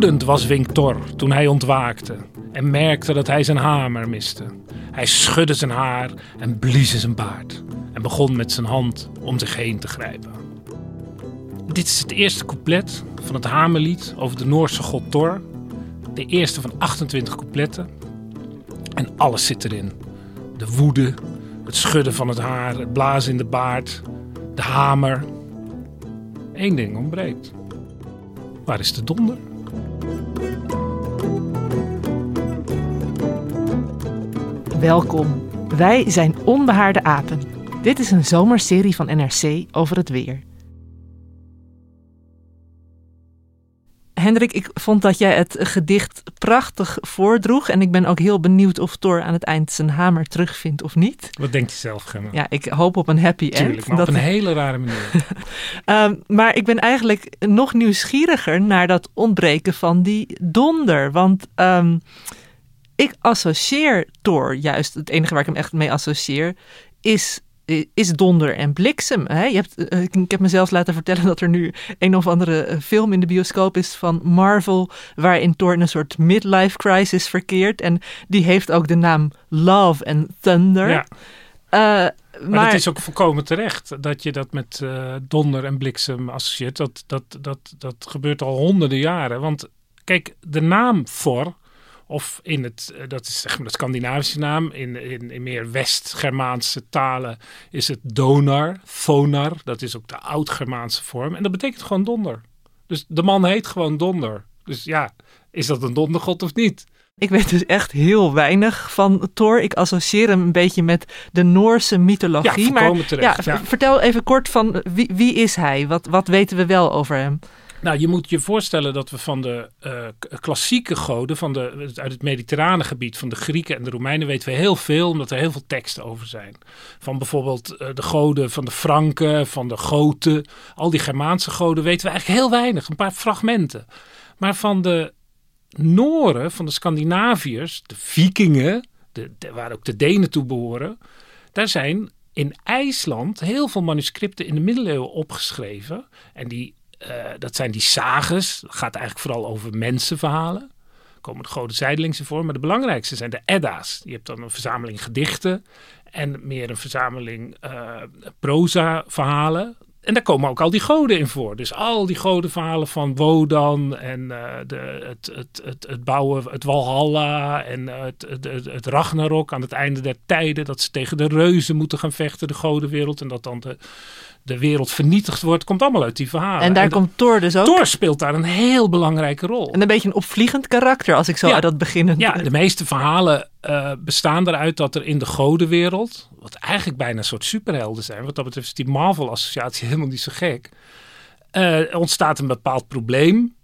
Woedend was Winktor toen hij ontwaakte en merkte dat hij zijn hamer miste. Hij schudde zijn haar en blies zijn baard en begon met zijn hand om zich heen te grijpen. Dit is het eerste couplet van het hamerlied over de Noorse god Thor. De eerste van 28 coupletten. En alles zit erin. De woede, het schudden van het haar, het blazen in de baard, de hamer. Eén ding ontbreekt. Waar is de donder? Welkom. Wij zijn Onbehaarde Apen. Dit is een zomerserie van NRC over het weer. Hendrik, ik vond dat jij het gedicht prachtig voordroeg. En ik ben ook heel benieuwd of Thor aan het eind zijn hamer terugvindt of niet. Wat denkt je zelf, Gemma? Ja, ik hoop op een happy end. Tuurlijk, maar Dat- op een hele rare manier. Ehm, maar ik ben eigenlijk nog nieuwsgieriger naar dat ontbreken van die donder. Want ehm, ik associeer Thor juist, het enige waar ik hem echt mee associeer, is, is donder en bliksem. Hè? Je hebt, eh, ik heb mezelf laten vertellen dat er nu een of andere eh, film in de bioscoop is van Marvel, waarin Thor een soort midlife crisis verkeert. En die heeft ook de naam Love and Thunder. Ja. Eh, Maar, maar dat is ook volkomen terecht dat je dat met donder en bliksem associeert. Dat, dat, dat, dat gebeurt al honderden jaren. Want kijk, de naam Thor, of in het, eh, dat is zeg maar de Scandinavische naam, in, in, in meer West-Germaanse talen is het donar, thonar. Dat is ook de oud-Germaanse vorm. En dat betekent gewoon donder. Dus de man heet gewoon donder. Dus ja, is dat een dondergod of niet? Ik weet dus echt heel weinig van Thor. Ik associeer hem een beetje met de Noorse mythologie. Ja, maar ja, ja. vertel even kort van wie, wie is hij? Wat, wat weten we wel over hem? Nou, je moet je voorstellen dat we van de eh, klassieke goden, van de, uit het mediterrane gebied, van de Grieken en de Romeinen, weten we heel veel, omdat er heel veel teksten over zijn. Van bijvoorbeeld eh, de goden van de Franken, van de Goten, al die Germaanse goden weten we eigenlijk heel weinig, een paar fragmenten. Maar van de Noren, van de Scandinaviërs, de Vikingen, de, waar ook de Denen toe behoren, daar zijn in IJsland heel veel manuscripten in de middeleeuwen opgeschreven. En die, dat zijn die sages. Dat gaat eigenlijk vooral over mensenverhalen. Er komen de goden zijdelings in voor. Maar de belangrijkste zijn de Edda's. Je hebt dan een verzameling gedichten. En meer een verzameling eh proza verhalen. En daar komen ook al die goden in voor. Dus al die godenverhalen van Wodan en eh, de, het, het, het, het bouwen, het Walhalla en eh, het, het Ragnarok aan het einde der tijden. Dat ze tegen de reuzen moeten gaan vechten, de godenwereld. En dat dan de, de wereld vernietigd wordt. Komt allemaal uit die verhalen. en daar komt Thor dus ook. Thor speelt daar een heel belangrijke rol. En een beetje een opvliegend karakter als ik zo Ja. uit dat beginnen. Ja, de meeste verhalen eh, bestaan eruit dat er in de godenwereld, wat eigenlijk bijna een soort superhelden zijn, wat dat betreft is die Marvel-associatie helemaal niet zo gek, eh, ontstaat een bepaald probleem.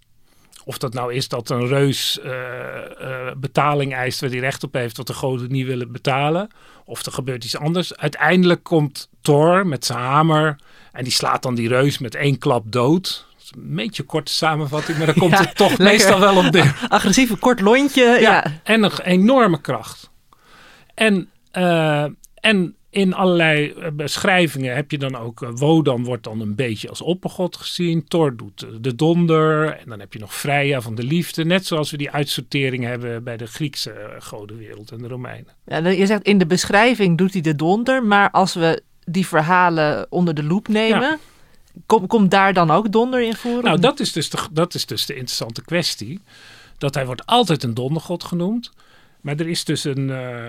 Of dat nou is dat een reus eh, betaling eist waar hij recht op heeft, wat de goden niet willen betalen. Of er gebeurt iets anders. Uiteindelijk komt Thor met zijn hamer en die slaat dan die reus met één klap dood. Dat is een beetje een korte samenvatting, maar daar komt Ja, het toch lekker. meestal wel op neer. Agressieve kort lontje. Ja. Ja, en een enorme kracht. En, eh, en in allerlei eh, beschrijvingen heb je dan ook. eh, Wodan wordt dan een beetje als oppergod gezien. Thor doet de donder. En dan heb je nog Freya van de liefde. Net zoals we die uitsortering hebben bij de Griekse godenwereld en de Romeinen. Ja, dan- je zegt in de beschrijving doet hij de donder, maar als we die verhalen onder de loep nemen, kom- komt daar dan ook donder in voor? Nou, dat is, dus de, dat is dus de interessante kwestie. Dat hij wordt altijd een dondergod genoemd. Maar er is dus een. eh,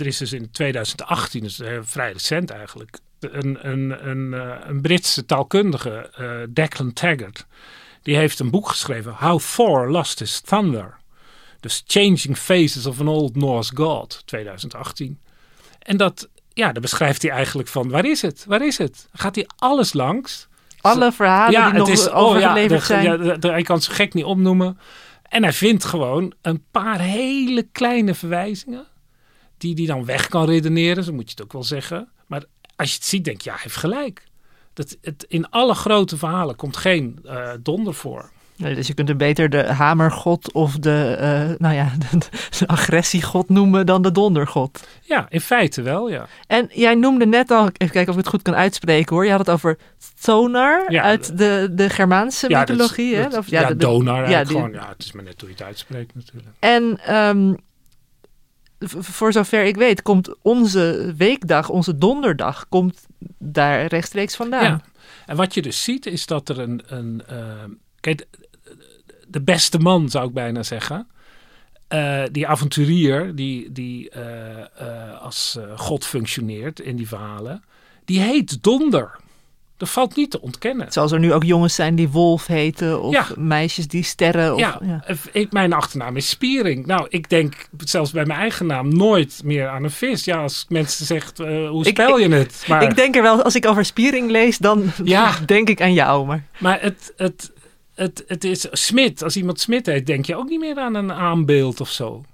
er is dus in 2018, dus eh, vrij recent eigenlijk. Een, een, een, eh, een Britse taalkundige, Declan Taggart. Die heeft een boek geschreven. How Thor Lost His Thunder. Dus Changing Faces of an Old Norse God, 2018. En dat, ja, daar beschrijft hij eigenlijk van, waar is het? Waar is het? Gaat hij alles langs? Alle verhalen die nog oh overgeleverd de- zijn. Ja, de- de- hij kan ze gek niet opnoemen. En hij vindt gewoon een paar hele kleine verwijzingen. Die hij dan weg kan redeneren, zo moet je het ook wel zeggen. Maar als je het ziet, denk je, ja, hij heeft gelijk. Dat het, in alle grote verhalen komt geen eh, donder voor. Dus je kunt er beter de hamergod of de, eh, nou ja, de, de agressiegod noemen dan de dondergod. Ja, in feite wel, ja. En jij noemde net al, even kijken of ik het goed kan uitspreken hoor. Je had het over Thonar Ja, uit de, de Germaanse ja, mythologie. hè? Of, ja, de- donar ja, die- gewoon. Ja, het is maar net hoe je het uitspreekt natuurlijk. En ehm, v- voor zover ik weet, komt onze weekdag, onze donderdag, komt daar rechtstreeks vandaan. Ja. En wat je dus ziet is dat er een. een eh, kijk, de beste man zou ik bijna zeggen. Eh, die avonturier die, die eh, eh, als god functioneert in die verhalen. Die heet Donder. Dat valt niet te ontkennen. Zoals er nu ook jongens zijn die Wolf heten, of Ja. meisjes die Sterren. Of, ja, ja. Ik, mijn achternaam is Spiering. Nou, ik denk zelfs bij mijn eigen naam nooit meer aan een vis. Ja, als mensen zegt, hoe spel je het? Maar, Ik denk er wel, als ik over Spiering lees, dan Ja. denk ik aan jou. Maar Maar het, het, het, het is Smit. Als iemand Smit heet, denk je ook niet meer aan een aanbeeld of zo.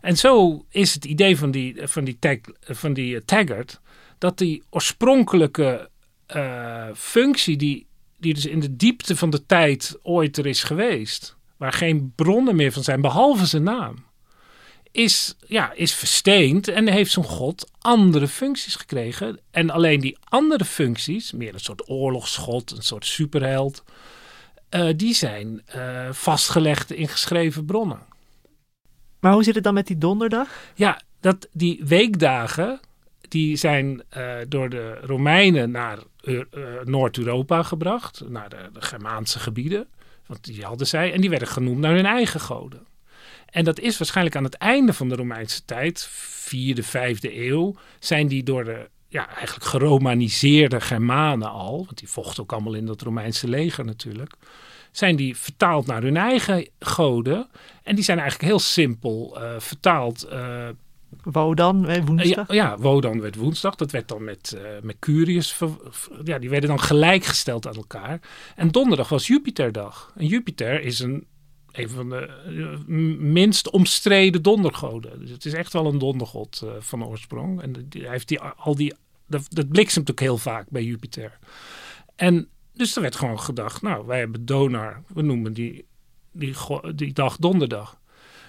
En zo is het idee van die, van die, tag, van die eh, Taggart. Dat die oorspronkelijke eh, functie, die, die dus in de diepte van de tijd ooit er is geweest. Waar geen bronnen meer van zijn, behalve zijn naam. Is, ja, is versteend en heeft zo'n god andere functies gekregen. En alleen die andere functies, meer een soort oorlogsgod, een soort superheld. Eh, die zijn eh, vastgelegd in geschreven bronnen. Maar hoe zit het dan met die donderdag? Ja, dat, die weekdagen die zijn eh, door de Romeinen naar Eu- Noord-Europa gebracht, naar de, de Germaanse gebieden. Want die hadden zij en die werden genoemd naar hun eigen goden. En dat is waarschijnlijk aan het einde van de Romeinse tijd, vierde, vijfde eeuw, zijn die door de ja, eigenlijk geromaniseerde Germanen al, want die vochten ook allemaal in dat Romeinse leger natuurlijk, zijn die vertaald naar hun eigen goden. En die zijn eigenlijk heel simpel eh, vertaald. eh, Wodan, eh, ja, woensdag. ja, Wodan werd woensdag. Dat werd dan met eh, Mercurius. ver- ja, die werden dan gelijkgesteld aan elkaar. En donderdag was Jupiterdag. En Jupiter is een, een van de eh, minst omstreden dondergoden. Dus het is echt wel een dondergod eh, van oorsprong. En die- hij heeft die, al die, dat, dat bliksemt ook heel vaak bij Jupiter. En dus er werd gewoon gedacht, nou, wij hebben Donar. We noemen die, die, die dag donderdag.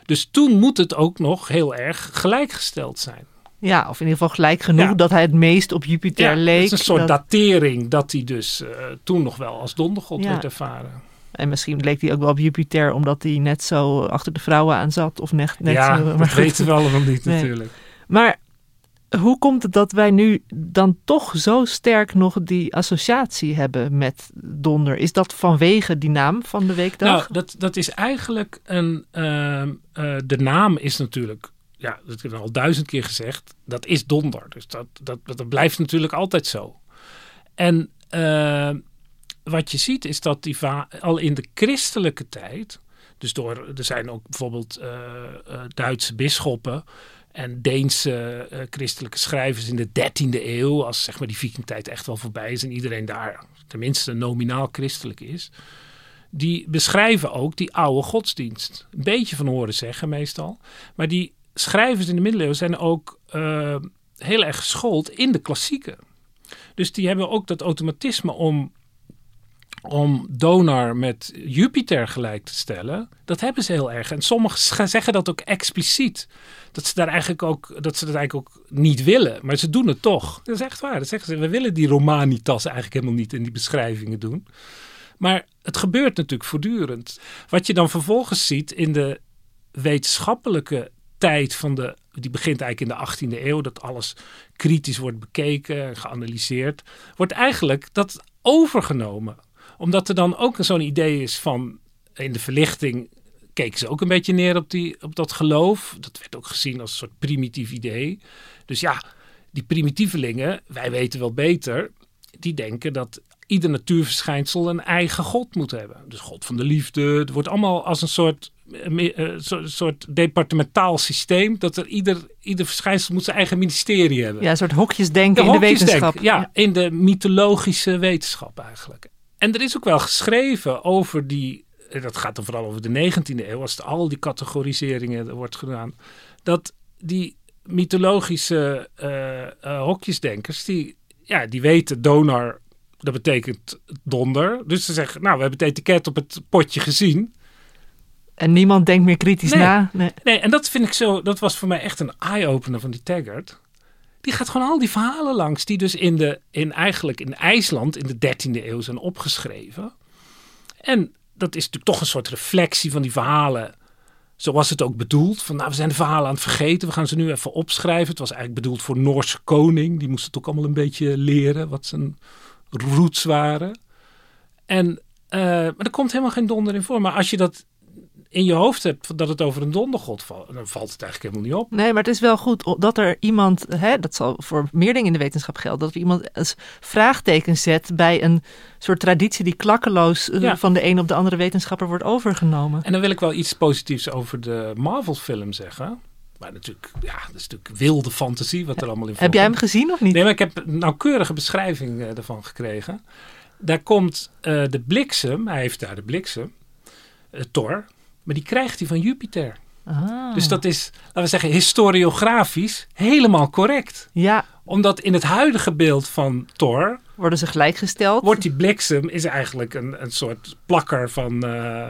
Dus toen moet het ook nog heel erg gelijkgesteld zijn. Ja, of in ieder geval gelijk genoeg Ja. dat hij het meest op Jupiter Ja, leek. het is een soort dat- datering dat hij dus eh, toen nog wel als dondergod Ja. werd ervaren. En misschien leek hij ook wel op Jupiter omdat hij net zo achter de vrouwen aan zat. Of net, net ja, zo, maar dat weten we allemaal niet Nee. natuurlijk. Maar hoe komt het dat wij nu dan toch zo sterk nog die associatie hebben met donder? Is dat vanwege die naam van de weekdag? Nou, dat, dat is eigenlijk een... ehm, eh, de naam is natuurlijk... Ja, dat heb ik al duizend keer gezegd. Dat is donder. Dus dat, dat, dat blijft natuurlijk altijd zo. En eh, wat je ziet is dat die al in de christelijke tijd... Dus door, er zijn ook bijvoorbeeld eh, eh, Duitse bisschoppen en Deense eh, christelijke schrijvers in de 13e eeuw, als zeg maar die vikingtijd echt wel voorbij is en iedereen daar tenminste nominaal christelijk is, die beschrijven ook die oude godsdienst. Een beetje van horen zeggen meestal. Maar die schrijvers in de middeleeuwen zijn ook eh, heel erg geschoold in de klassieken. Dus die hebben ook dat automatisme om om Donar met Jupiter gelijk te stellen, dat hebben ze heel erg. En sommigen zeggen dat ook expliciet. Dat ze daar eigenlijk ook, dat ze dat eigenlijk ook niet willen. Maar ze doen het toch. Dat is echt waar. Dat zeggen ze. We willen die Romanitas eigenlijk helemaal niet in die beschrijvingen doen. Maar het gebeurt natuurlijk voortdurend. Wat je dan vervolgens ziet in de wetenschappelijke tijd van de. Die begint eigenlijk in de 18e eeuw, dat alles kritisch wordt bekeken en geanalyseerd. Wordt eigenlijk dat overgenomen omdat er dan ook zo'n idee is van in de verlichting keken ze ook een beetje neer op, die, op dat geloof. Dat werd ook gezien als een soort primitief idee. Dus ja, die primitievelingen, wij weten wel beter, die denken dat ieder natuurverschijnsel een eigen god moet hebben. Dus god van de liefde. Het wordt allemaal als een soort, uh, soort departementaal systeem. Dat er ieder, ieder verschijnsel moet zijn eigen ministerie hebben. Ja, een soort hokjesdenken in de wetenschap. Ja, ja, in de mythologische wetenschap eigenlijk. En er is ook wel geschreven over die, dat gaat dan vooral over de 19e eeuw, als al die categoriseringen wordt gedaan, dat die mythologische uh, hokjesdenkers, die, ja, die weten donar, dat betekent donder. Dus ze zeggen, nou, we hebben het etiket op het potje gezien. En niemand denkt meer kritisch na. Nee. nee, en dat vind ik zo, dat was voor mij echt een eye-opener van die Taggart die gaat gewoon al die verhalen langs die dus in, de, in eigenlijk in IJsland in de 13e eeuw zijn opgeschreven. En dat is natuurlijk toch een soort reflectie van die verhalen. Zo was het ook bedoeld. Van nou, we zijn de verhalen aan het vergeten. We gaan ze nu even opschrijven. Het was eigenlijk bedoeld voor Noorse koning. Die moest het ook allemaal een beetje leren. Wat zijn roots waren. En, uh, maar er komt helemaal geen donder in voor. Maar als je dat in je hoofd hebt dat het over een dondergod valt, dan valt het eigenlijk helemaal niet op. Nee, maar het is wel goed dat er iemand, hè, dat zal voor meer dingen in de wetenschap gelden, dat er iemand als vraagteken zet bij een soort traditie die klakkeloos eh, van de een op de andere wetenschapper wordt overgenomen. En dan wil ik wel iets positiefs over de Marvel-film zeggen. Maar natuurlijk, ja, dat is natuurlijk wilde fantasie wat er allemaal in Heb jij hem gezien of niet? Nee, maar ik heb een nauwkeurige beschrijving uh, ervan gekregen. Daar komt uh, de bliksem, hij heeft daar de bliksem, Thor, maar die krijgt hij van Jupiter. Ah. Dus dat is, laten we zeggen, historiografisch helemaal correct. Ja. Omdat in het huidige beeld van Thor... Worden ze gelijkgesteld? Wordt die bliksem is eigenlijk een, een soort plakker van, uh,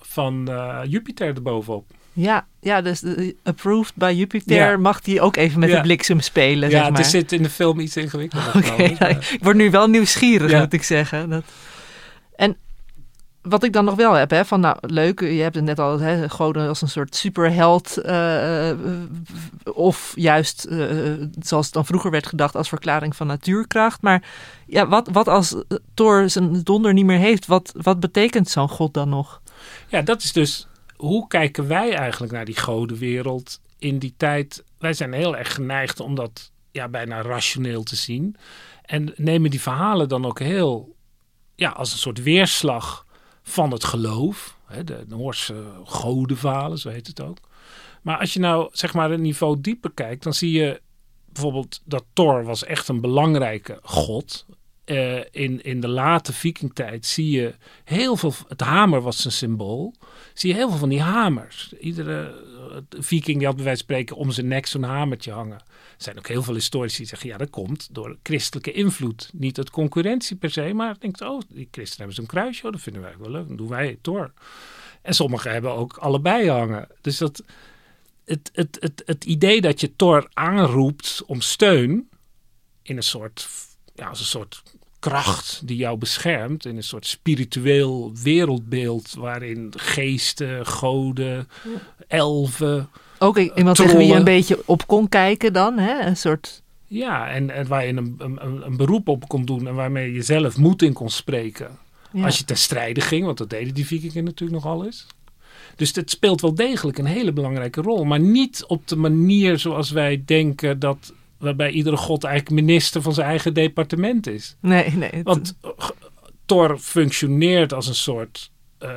van uh, Jupiter erbovenop. Ja, ja, dus approved by Jupiter mag die ook even met de bliksem spelen. Ja, zeg maar. het zit in de film iets ingewikkelder. Oké, okay, ik word nu wel nieuwsgierig, moet ik zeggen. Dat... En wat ik dan nog wel heb, hè, van nou leuk, je hebt het net al, hè, goden als een soort superheld. Uh, of juist, uh, zoals het dan vroeger werd gedacht, als verklaring van natuurkracht. Maar ja, wat, wat als Thor zijn donder niet meer heeft, wat, wat betekent zo'n god dan nog? Ja, dat is dus, hoe kijken wij eigenlijk naar die godenwereld in die tijd? Wij zijn heel erg geneigd om dat ja, bijna rationeel te zien. En nemen die verhalen dan ook heel, ja, als een soort weerslag van het geloof. Hè, de Noorse godenverhalen, zo heet het ook. Maar als je nou zeg maar een niveau dieper kijkt, dan zie je bijvoorbeeld dat Thor was echt een belangrijke god. Uh, in, in de late vikingtijd zie je heel veel, het hamer was een symbool, zie je heel veel van die hamers. Iedere viking die had bij wijze van spreken om zijn nek zo'n hamertje hangen. Er zijn ook heel veel historici die zeggen, ja dat komt door christelijke invloed. Niet uit concurrentie per se, maar denkt, oh die christenen hebben zo'n kruisje, oh, dat vinden wij wel leuk, dan doen wij het. En sommigen hebben ook allebei hangen. Dus dat, het, het, het, het idee dat je Thor aanroept om steun in een soort, ja, als een soort kracht die jou beschermt. In een soort spiritueel wereldbeeld waarin geesten, goden, elfen. Ook iemand tegen wie je een beetje op kon kijken dan, hè? Een soort. Ja, en, en waar je een, een, een beroep op kon doen en waarmee je zelf moed in kon spreken. Als je ten strijde ging, want dat deden die vikingen natuurlijk nogal eens. Dus het speelt wel degelijk een hele belangrijke rol. Maar niet op de manier zoals wij denken dat waarbij iedere god eigenlijk minister van zijn eigen departement is. Nee, nee. Want Thor functioneert als een soort uh,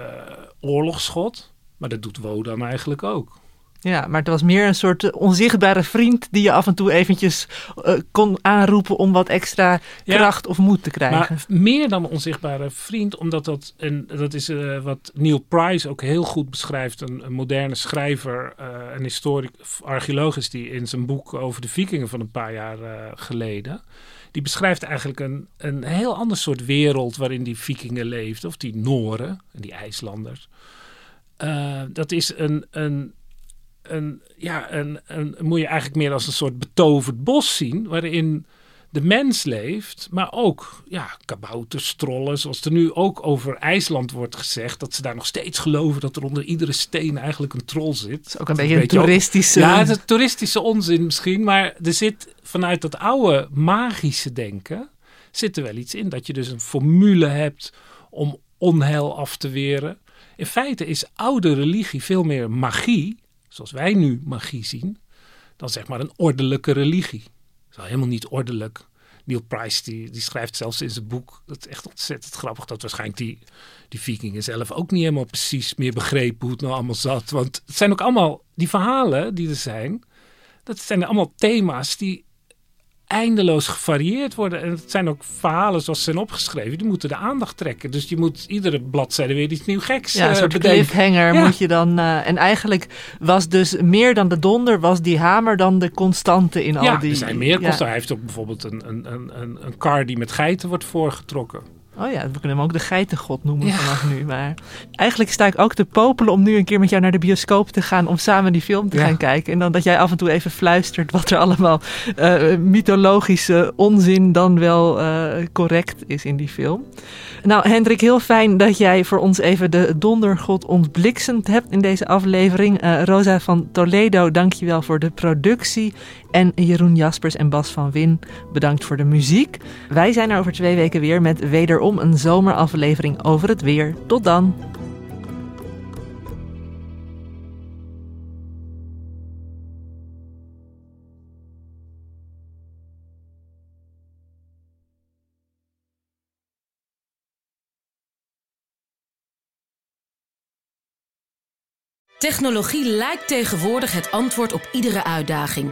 oorlogsgod, maar dat doet Wodan eigenlijk ook. Ja, maar het was meer een soort eh, onzichtbare vriend die je af en toe eventjes uh, kon aanroepen om wat extra kracht of moed te krijgen. Maar meer dan een onzichtbare vriend, omdat dat, en dat is uh, wat Neil Price ook heel goed beschrijft, een, een moderne schrijver, uh, een historic, archeoloog is die in zijn boek over de vikingen van een paar jaar geleden. die beschrijft eigenlijk een, een heel ander soort wereld waarin die vikingen leefden, of die Noren en die IJslanders. Dat is een, een, een, ja, een, een, moet je eigenlijk meer als een soort betoverd bos zien, waarin de mens leeft, maar ook ja, kabouters, trollen, zoals er nu ook over IJsland wordt gezegd, dat ze daar nog steeds geloven dat er onder iedere steen eigenlijk een troll zit. Dat is ook een beetje een toeristische... ja, het is toeristische onzin misschien, maar er zit vanuit dat oude magische denken, zit er wel iets in. Dat je dus een formule hebt om onheil af te weren. In feite is oude religie veel meer magie, zoals wij nu magie zien, dan zeg maar een ordelijke religie is helemaal niet ordelijk. Neil Price die, die schrijft zelfs in zijn boek, dat is echt ontzettend grappig, dat waarschijnlijk die, die vikingen zelf ook niet helemaal precies meer begrepen hoe het nou allemaal zat. Want het zijn ook allemaal, die verhalen die er zijn, dat zijn allemaal thema's die eindeloos gevarieerd worden. En het zijn ook verhalen zoals ze zijn opgeschreven. Die moeten de aandacht trekken. Dus je moet iedere bladzijde weer iets nieuw geks Ja, een soort uh, cliffhanger moet je dan... Uh, en eigenlijk was dus meer dan de donder... was die hamer dan de constante in ja, al die... er zijn meer constanten. Hij heeft ook bijvoorbeeld een, een, een, een kar die met geiten wordt voorgetrokken. Oh ja, we kunnen hem ook de geitengod noemen ja. vanaf nu. Maar eigenlijk sta ik ook te popelen om nu een keer met jou naar de bioscoop te gaan. Om samen die film te ja. gaan kijken. En dan dat jij af en toe even fluistert wat er allemaal uh, mythologische onzin dan wel uh, correct is in die film. Nou, Hendrik, heel fijn dat jij voor ons even de dondergod ontbliksend hebt in deze aflevering. Uh, Rosa van Toledo, dankjewel voor de productie. En Jeroen Jaspers en Bas van Win, bedankt voor de muziek. Wij zijn er over twee weken weer met wederom een zomeraflevering over het weer. Tot dan! Technologie lijkt tegenwoordig het antwoord op iedere uitdaging.